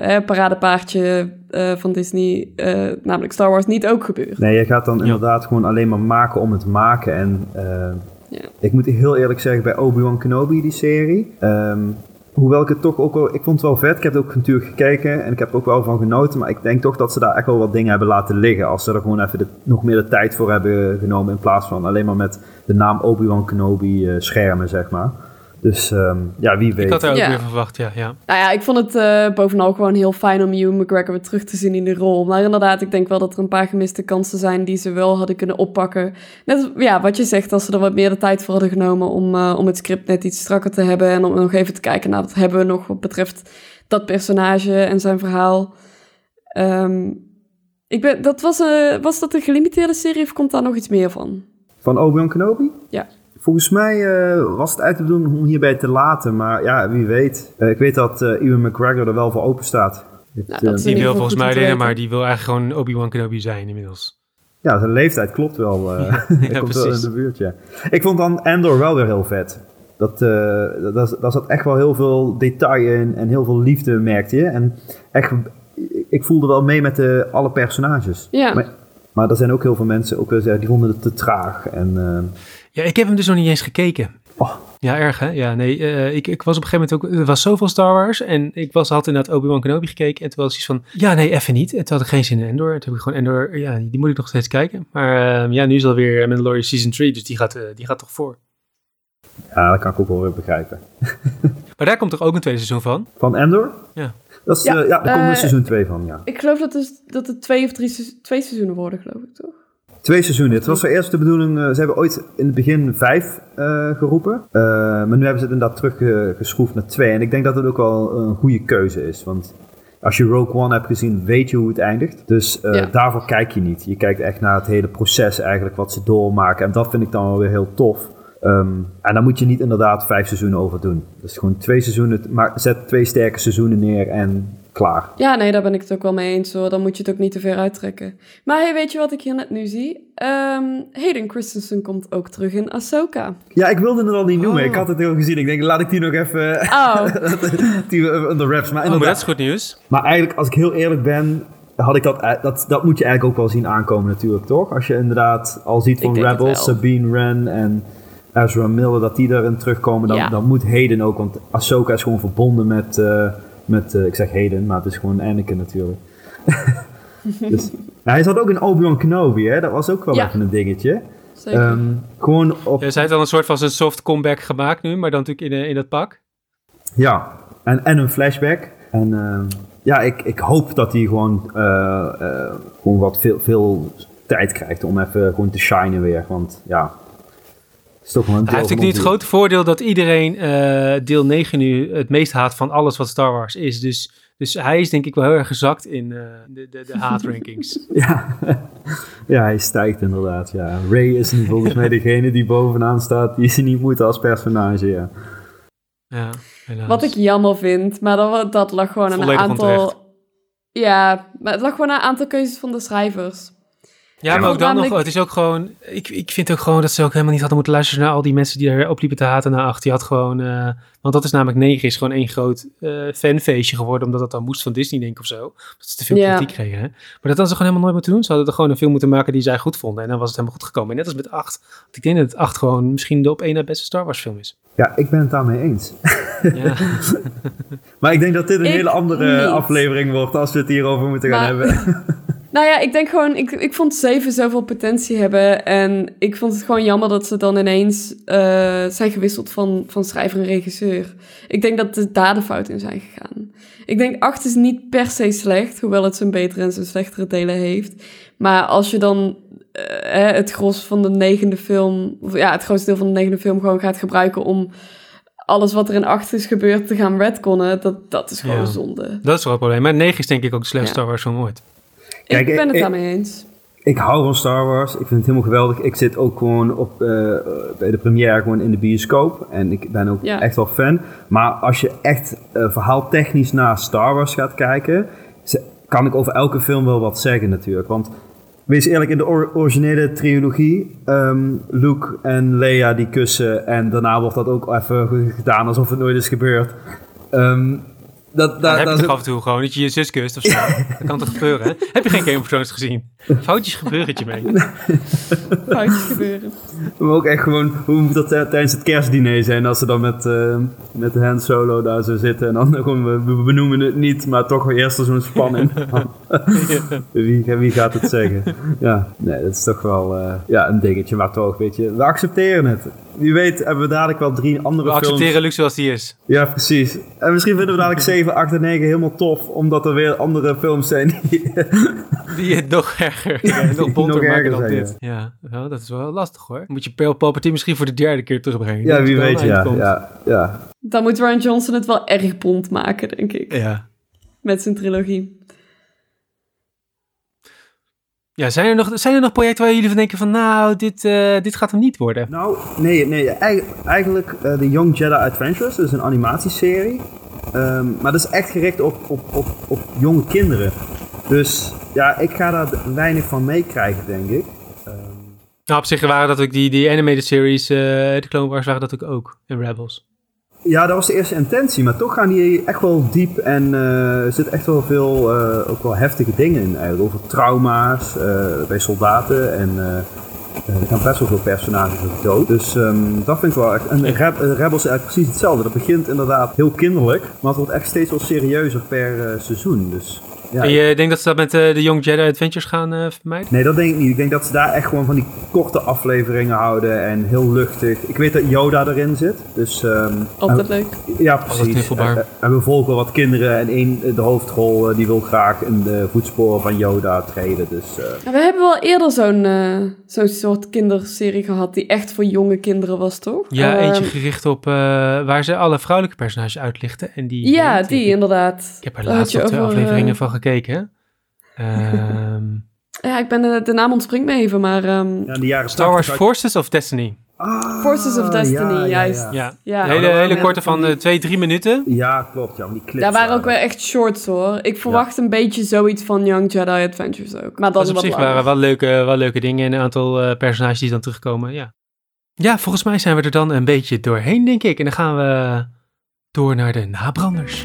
hè, paradepaardje uh, van Disney, uh, namelijk Star Wars, niet ook gebeurt. Nee, je gaat dan ja. inderdaad gewoon alleen maar maken om het maken. En uh, ja. ik moet heel eerlijk zeggen, bij Obi-Wan Kenobi, die serie... Um, hoewel ik het toch ook wel... Ik vond het wel vet. Ik heb het ook natuurlijk gekeken en ik heb er ook wel van genoten. Maar ik denk toch dat ze daar echt wel wat dingen hebben laten liggen. Als ze er gewoon even de, nog meer de tijd voor hebben genomen. In plaats van alleen maar met de naam Obi-Wan Kenobi uh, schermen, zeg maar. Dus um, ja, wie weet. Ik had er ook ja. weer verwacht, ja, ja. Nou ja, ik vond het uh, bovenal gewoon heel fijn om Ewan McGregor weer terug te zien in de rol. Maar inderdaad, ik denk wel dat er een paar gemiste kansen zijn die ze wel hadden kunnen oppakken. Net ja, wat je zegt, als ze er wat meer de tijd voor hadden genomen om, uh, om het script net iets strakker te hebben. En om nog even te kijken naar wat hebben we nog wat betreft dat personage en zijn verhaal. Um, ik ben, dat was, uh, was dat een gelimiteerde serie of komt daar nog iets meer van? Van Obi-Wan Kenobi? Ja. Volgens mij uh, was het uit te doen om hierbij te laten, maar ja, wie weet. Uh, ik weet dat uh, Ewan McGregor er wel voor open staat. Nou, die wil volgens mij leren, maar die wil eigenlijk gewoon Obi-Wan Kenobi zijn inmiddels. Ja, zijn leeftijd klopt wel. ja, ja, komt wel in de buurt, ja. Ik vond dan Endor wel weer heel vet. Dat, dat, dat zat echt wel heel veel detail in en heel veel liefde, merkte je. En echt, ik voelde wel mee met de, alle personages. Ja. Maar, maar er zijn ook heel veel mensen ook, die vonden het te traag. En, ja, ik heb hem dus nog niet eens gekeken. Oh. Ja, erg hè? Ja, nee, uh, ik, ik was op een gegeven moment ook... Er was zoveel Star Wars en ik was, had inderdaad Obi-Wan Kenobi gekeken. En toen was iets van, ja, nee, even niet. En toen had ik geen zin in Endor. En toen heb ik gewoon Endor, ja, die moet ik nog steeds kijken. Maar uh, ja, nu is alweer Mandalorian Season 3, dus die gaat, uh, die gaat toch voor. Ja, dat kan ik ook wel weer begrijpen. maar daar komt toch ook een tweede seizoen van? Van Endor? Ja. Dat is, ja, ja daar komt er seizoen 2 van, ja. Ik geloof dat het, dat het twee of drie twee seizoenen worden, geloof ik, toch? Twee seizoenen. Het was voor eerst de bedoeling, uh, ze hebben ooit in het begin vijf uh, geroepen. Uh, maar nu hebben ze het inderdaad teruggeschroefd naar twee. En ik denk dat het ook wel een goede keuze is. Want als je Rogue One hebt gezien, weet je hoe het eindigt. Dus ja. daarvoor kijk je niet. Je kijkt echt naar het hele proces eigenlijk, wat ze doormaken. En dat vind ik dan wel weer heel tof. Um, en daar moet je niet inderdaad vijf seizoenen over doen. Dus gewoon twee seizoenen, maar zet twee sterke seizoenen neer en klaar. Ja, nee, daar ben ik het ook wel mee eens hoor. Dan moet je het ook niet te ver uittrekken. Maar hey, weet je wat ik hier net nu zie? Um, Hayden Christensen komt ook terug in Ahsoka. Ja, ik wilde het al niet noemen. Oh. Ik had het heel gezien. Ik denk, laat ik die nog even oh. die onder raps. Maar, oh, maar dat is goed nieuws. Maar eigenlijk, als ik heel eerlijk ben, had ik dat, dat, dat moet je eigenlijk ook wel zien aankomen natuurlijk, toch? Als je inderdaad al ziet van Rebels, Sabine Wren en Ezra Miller, dat die erin terugkomen, dan, ja. dan moet Hayden ook, want Ahsoka is gewoon verbonden met... Uh, met, uh, ik zeg Hayden, maar het is gewoon Anakin natuurlijk. dus, nou, hij zat ook in Obi-Wan Kenobi, hè? Dat was ook wel ja. even een dingetje. Zeker. Um, gewoon op... Ja, zij heeft dan een soort van zijn soft comeback gemaakt nu, maar dan natuurlijk in, in dat pak. Ja, en, en een flashback. En uh, ja, ik, ik hoop dat hij gewoon, uh, uh, gewoon wat veel, veel tijd krijgt om even gewoon te shinen weer. Want ja, is toch wel een Hij heeft natuurlijk niet het grote voordeel dat iedereen uh, deel 9 nu het meest haat van alles wat Star Wars is. Dus Dus hij is denk ik wel heel erg gezakt in uh, de, de, de haatrankings. ja. ja, hij stijgt inderdaad. Ja. Ray is nu volgens mij degene die bovenaan staat, die ze niet moet als personage. Ja. Ja, Wat ik jammer vind, maar dat, dat lag gewoon aan een aantal. Ja, maar het lag gewoon aan een aantal keuzes van de schrijvers. Ja, maar ook dan nog, het is ook gewoon, ik, ik vind ook gewoon dat ze ook helemaal niet hadden moeten luisteren naar al die mensen die er opliepen te haten naar acht. Die had gewoon, uh, want dat is namelijk 9 is gewoon één groot uh, fanfeestje geworden, omdat dat dan moest van Disney, denk ik, of zo. Dat ze te veel ja. kritiek kregen. Hè? Maar dat hadden ze gewoon helemaal nooit moeten doen. Ze hadden er gewoon een film moeten maken die zij goed vonden en dan was het helemaal goed gekomen. En net als met 8. Want ik denk dat 8 gewoon misschien de op één na beste Star Wars film is. Ja, ik ben het daarmee eens. Ja. maar ik denk dat dit een hele andere aflevering wordt als we het hierover moeten gaan maar, hebben. Nou ja, ik denk gewoon, ik, ik vond zeven zoveel potentie hebben. En ik vond het gewoon jammer dat ze dan ineens uh, zijn gewisseld van, van schrijver en regisseur. Ik denk dat de daar de fout in zijn gegaan. Ik denk acht is niet per se slecht, hoewel het zijn betere en zijn slechtere delen heeft. Maar als je dan uh, het gros van de negende film, of ja, het grootste deel van de negende film gewoon gaat gebruiken om alles wat er in acht is gebeurd te gaan redconnen, dat, dat is gewoon zonde. Dat is wel het probleem. Maar negen is denk ik ook de slechtste ja. Star Wars van ooit. Kijk, ik ben het daarmee eens. Ik hou van Star Wars. Ik vind het helemaal geweldig. Ik zit ook gewoon op, uh, bij de première gewoon in de bioscoop. En ik ben ook echt wel fan. Maar als je echt uh, verhaaltechnisch naar Star Wars gaat kijken... kan ik over elke film wel wat zeggen natuurlijk. Want wees eerlijk, in de or originele trilogie... Um, Luke en Leia die kussen... en daarna wordt dat ook even gedaan alsof het nooit is gebeurd... Um, dat, dat, heb je toch af en toe gewoon dat je je zus kust of zo? dat kan toch gebeuren? Heb je geen Game of Thrones gezien? Foutjes gebeuren je mee. Foutjes gebeuren. Maar ook echt gewoon, hoe moet dat tijdens het kerstdiner zijn als ze dan met, uh, met Han Solo daar zo zitten en dan gewoon, we, benoemen het niet, maar toch weer eerst zo'n spanning. wie, wie gaat het zeggen? Ja, nee, dat is toch wel uh, ja, een dingetje, maar toch, weet je, we accepteren het wie weet hebben we dadelijk wel drie andere films. We accepteren Luxe zoals die is. Ja, precies. En misschien vinden we dadelijk 7, 8 en 9 helemaal tof, omdat er weer andere films zijn die... die het nog erger, ja, nog bonter nog maken dan zijn, dit. Ja, ja dat is wel lastig hoor. Moet je Pearl Palpatine misschien voor de derde keer terugbrengen. Ja, wie weet, ja, ja, ja. Dan moet Ryan Johnson het wel erg bond maken, denk ik. Ja. Met zijn trilogie. Ja, zijn er, nog, zijn er nog projecten waar jullie van denken van nou, dit, uh, dit gaat hem niet worden? Nou, nee, nee eigenlijk uh, de Young Jedi Adventures, dat is een animatieserie. Um, maar dat is echt gericht op, op, op, op jonge kinderen. Dus ja, ik ga daar weinig van meekrijgen, denk ik. Um... Nou, op zich waren dat ook die, die animated series, uh, de Clone Wars waren dat ook ook in Rebels. Ja, dat was de eerste intentie, maar toch gaan die echt wel diep en uh, er zitten echt wel veel, uh, ook wel heftige dingen in eigenlijk. Over trauma's bij soldaten en er gaan best wel veel personages op dood. Dus um, dat vind ik wel echt. En Rebels is eigenlijk precies hetzelfde. Dat begint inderdaad heel kinderlijk, maar het wordt echt steeds wel serieuzer per seizoen. Dus ja, en je denkt dat ze dat met uh, de Young Jedi Adventures gaan uh, vermijden? Nee, dat denk ik niet. Ik denk dat ze daar echt gewoon van die korte afleveringen houden en heel luchtig. Ik weet dat Yoda erin zit. Dus, um, Altijd leuk. Ja, precies. En, en, we volgen wat kinderen en één, de hoofdrol uh, die wil graag in de voetsporen van Yoda treden. Dus, we hebben wel eerder zo'n zo'n soort kinderserie gehad die echt voor jonge kinderen was, toch? Ja, eentje gericht op waar ze alle vrouwelijke personages uitlichten. En die, ja, die, inderdaad. Ik heb er laatst al twee afleveringen van gekeken. Um, ja, ik ben de, de naam ontspringt me even, maar... Um, ja, de jaren Star Wars Forces of Destiny. Ah, Forces of Destiny, ja, juist. Ja, ja. hele, hele korte van uh, twee, drie minuten. Ja, klopt. Ja, die clips Daar waren ook wel echt shorts hoor. Ik verwacht een beetje zoiets van Young Jedi Adventures ook. Maar dat is op wat zich waren wel leuke, wel leuke dingen en een aantal uh, personages die dan terugkomen, ja. Ja, volgens mij zijn we er dan een beetje doorheen, denk ik. En dan gaan we door naar de nabranders.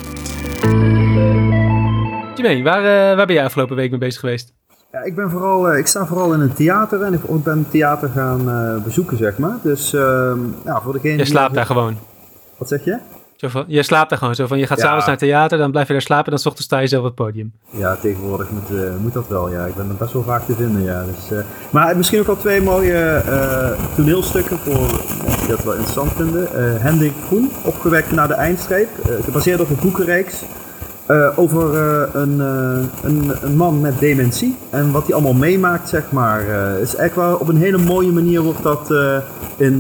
Jimmy, waar, uh, waar ben jij afgelopen week mee bezig geweest? Ja, ik, ben vooral, uh, ik sta vooral in een theater en ik ben het theater gaan uh, bezoeken, zeg maar. Dus uh, ja, voor degene Je slaapt daar gewoon? Wat zeg je? Zo van, je slaapt daar gewoon zo van, je gaat ja. s'avonds naar het theater, dan blijf je daar slapen en dan s ochtends sta je zelf op het podium. Ja, tegenwoordig moet, moet dat wel, ja. Ik ben er best wel vaak te vinden, ja. Dus, maar misschien ook wel twee mooie toneelstukken voor mensen die dat wel interessant vinden. Hendrik Groen, opgewekt naar de eindstreep, gebaseerd op een boekenreeks. Uh, over uh, een, uh, een, een, man met dementie en wat hij allemaal meemaakt, zeg maar. is echt wel op een hele mooie manier wordt dat in,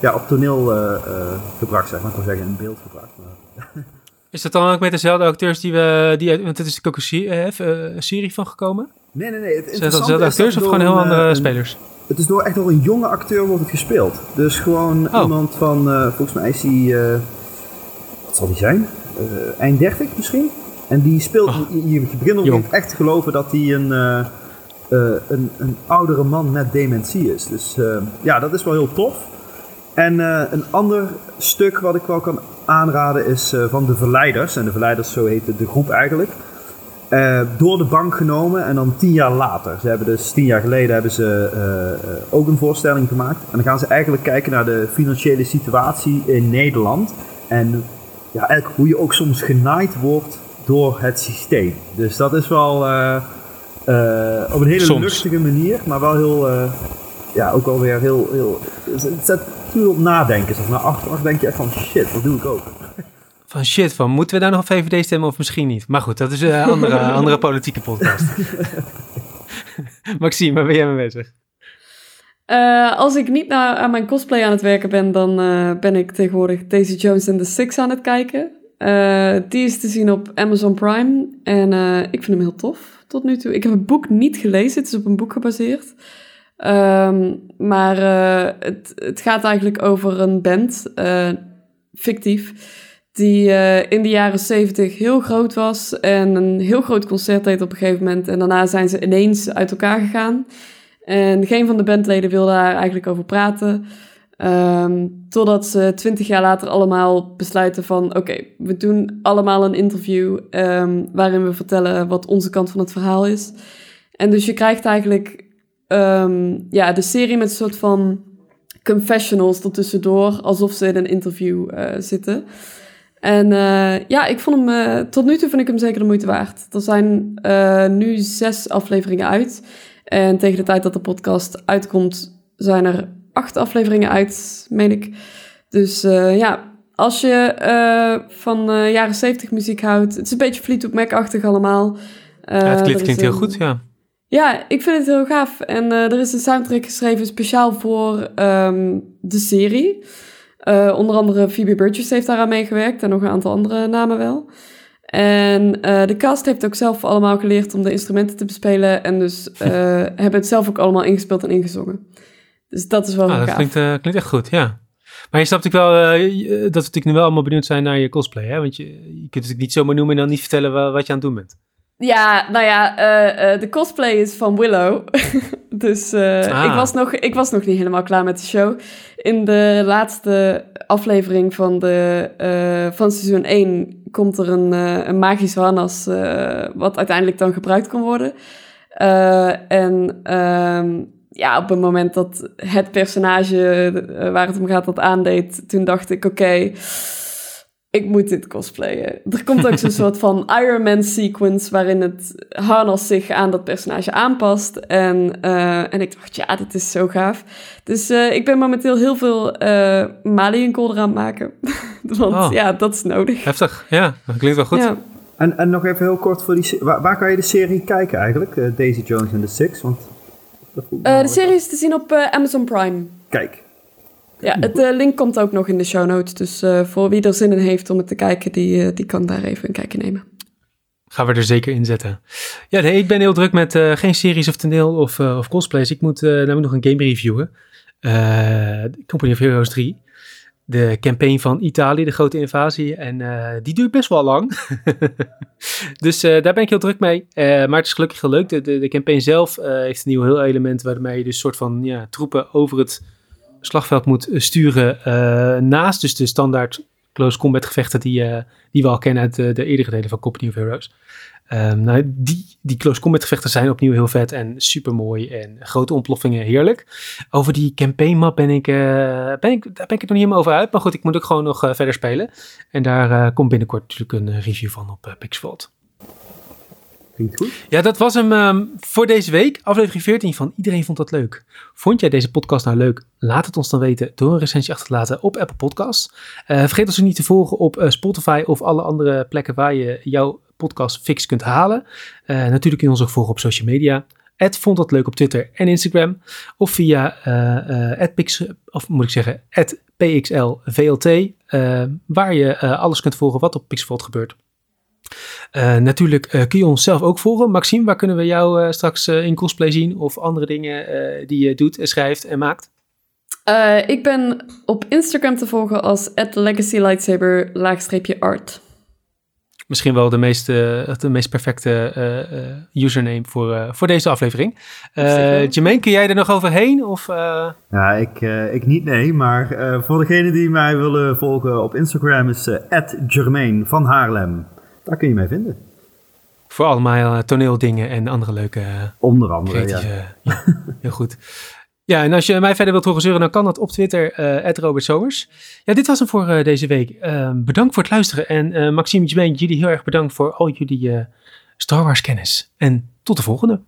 ja, op toneel gebracht, zeg maar. Ik wil zeggen in beeld gebracht. Maar Is dat dan ook met dezelfde acteurs die we... Die, want het is ook een, serie, van gekomen? Nee, nee, nee. Het Zijn dat dezelfde acteurs of gewoon heel andere een, spelers? Het is door echt door een jonge acteur wordt het gespeeld. Dus gewoon oh. iemand van, volgens mij is hij, wat zal hij zijn? Eind 30 misschien? En die speelt, oh, je, je begint echt te geloven dat hij een, een, een oudere man met dementie is. Dus ja, dat is wel heel tof. En een ander stuk wat ik wel kan aanraden is van de Verleiders. En de Verleiders, zo heet de groep eigenlijk. Door de bank genomen en dan tien jaar later. Ze hebben dus tien jaar geleden hebben ze ook een voorstelling gemaakt. En dan gaan ze eigenlijk kijken naar de financiële situatie in Nederland. En ja, eigenlijk hoe je ook soms genaaid wordt door het systeem. Dus dat is wel op een hele lustige manier, maar wel heel, ja, ook wel weer heel, heel het zet puur op nadenken. Zeg. Na achteraf denk je echt van shit, wat doe ik ook? Van shit, van moeten we daar nog een VVD stemmen of misschien niet? Maar goed, dat is een andere, andere politieke podcast. Maxime, waar ben jij mee bezig? Uh, als ik niet aan mijn cosplay aan het werken ben, dan uh, ben ik tegenwoordig Daisy Jones and the Six aan het kijken. Uh, die is te zien op Amazon Prime en ik vind hem heel tof tot nu toe. Ik heb het boek niet gelezen, het is op een boek gebaseerd. Um, maar het, het gaat eigenlijk over een band, fictief, die in de jaren zeventig heel groot was en een heel groot concert deed op een gegeven moment. En daarna zijn ze ineens uit elkaar gegaan. En geen van de bandleden wilde daar eigenlijk over praten. Um, totdat ze twintig jaar later allemaal besluiten van... oké, we doen allemaal een interview um, waarin we vertellen wat onze kant van het verhaal is. En dus je krijgt eigenlijk um, ja, de serie met een soort van confessionals ertussendoor, alsof ze in een interview uh, zitten. En uh, ja, ik vond hem, uh, tot nu toe vind ik hem zeker de moeite waard. Er zijn nu zes afleveringen uit. En tegen de tijd dat de podcast uitkomt, zijn er acht afleveringen uit, meen ik. Dus ja, als je van jaren zeventig muziek houdt, het is een beetje Fleetwood Mac-achtig allemaal. ja, het klinkt, klinkt heel goed, ja. Ja, ik vind het heel gaaf. En er is een soundtrack geschreven speciaal voor um, de serie. Onder andere Phoebe Bridges heeft daaraan meegewerkt en nog een aantal andere namen wel. En uh, de cast heeft ook zelf allemaal geleerd om de instrumenten te bespelen. En dus hebben het zelf ook allemaal ingespeeld en ingezongen. Dus dat is wel ah, dat. Klinkt, klinkt echt goed, ja. Maar je snapt natuurlijk wel dat we natuurlijk nu wel allemaal benieuwd zijn naar je cosplay. Hè? Want je, je kunt het niet zomaar noemen en dan niet vertellen wat je aan het doen bent. Ja, nou ja, uh, uh, de cosplay is van Willow. dus uh, ah. ik, was nog, ik was nog niet helemaal klaar met de show. In de laatste aflevering van, de, van seizoen 1 komt er een, een magisch harnas... wat uiteindelijk dan gebruikt kan worden. en um, ja, op het moment dat het personage waar het om gaat dat aandeed... toen dacht ik, oké... Okay, ik moet dit cosplayen. Er komt ook zo'n soort van Iron Man sequence waarin het harnas zich aan dat personage aanpast. En, uh, en ik dacht, ja, dit is zo gaaf. Dus uh, ik ben momenteel heel veel uh, Mali en aan het maken. Want oh. ja, dat is nodig. Heftig, ja. Dat klinkt wel goed. Ja. En, en nog even heel kort voor die... Waar, waar kan je de serie kijken eigenlijk? Daisy Jones and the Six? Want de serie is te zien op Amazon Prime. Kijk, ja, het uh, link komt ook nog in de show notes. Dus uh, voor wie er zin in heeft om het te kijken, die, uh, die kan daar even een kijkje nemen. Gaan we er zeker in zetten. Ja, nee, ik ben heel druk met geen series of toneel of, of cosplays. Ik moet namelijk nog een game reviewen. Company of Heroes 3. De campaign van Italië, de grote invasie. En die duurt best wel lang. dus daar ben ik heel druk mee. maar het is gelukkig leuk. De, de, campaign zelf heeft een nieuw heel element waarmee je dus soort van ja, troepen over het slagveld moet eh, sturen naast dus de standaard close combat gevechten die, uh, die we al kennen uit de, de eerdere delen van Company of Heroes. Um, nou, die, die close combat gevechten zijn opnieuw heel vet en super mooi en grote ontploffingen heerlijk. Over die campaign map ben ik, uh, ben ik, daar ben ik nog niet helemaal over uit. Maar goed, ik moet ook gewoon nog verder spelen. En daar komt binnenkort natuurlijk een review van op Pixvault. Ja, dat was hem um, voor deze week. Aflevering 14 van Iedereen Vond Dat Leuk. Vond jij deze podcast nou leuk? Laat het ons dan weten door een recensie achter te laten op Apple Podcasts. Uh, vergeet ons niet te volgen op uh, Spotify of alle andere plekken waar je jouw podcast fix kunt halen. Uh, natuurlijk kun je ons ook volgen op social media. vond dat leuk op Twitter en Instagram. Of via uh, of moet ik zeggen, PXLVLT, waar je alles kunt volgen wat op Pixelveld gebeurt. Natuurlijk kun je ons zelf ook volgen. Maxime, waar kunnen we jou straks in cosplay zien? Of andere dingen die je doet en schrijft en maakt? ik ben op Instagram te volgen als legacylightsaber-art. Misschien wel de meest, uh, de meest perfecte uh, username voor, voor deze aflevering. Uh, Jermaine, kun jij er nog overheen? Of, Ja, ik, ik niet, nee. Maar voor degenen die mij willen volgen op Instagram is Jermaine van Haarlem. Daar kun je mij vinden. Voor allemaal toneeldingen en andere leuke... Onder andere, ja. ja. Heel goed. Ja, en als je mij verder wilt horen zeuren, dan kan dat op Twitter, uh, Robert Somers. Ja, dit was hem voor uh, deze week. Uh, bedankt voor het luisteren. En uh, Maxime Jermaine, jullie heel erg bedankt voor al jullie Star Wars kennis. En tot de volgende.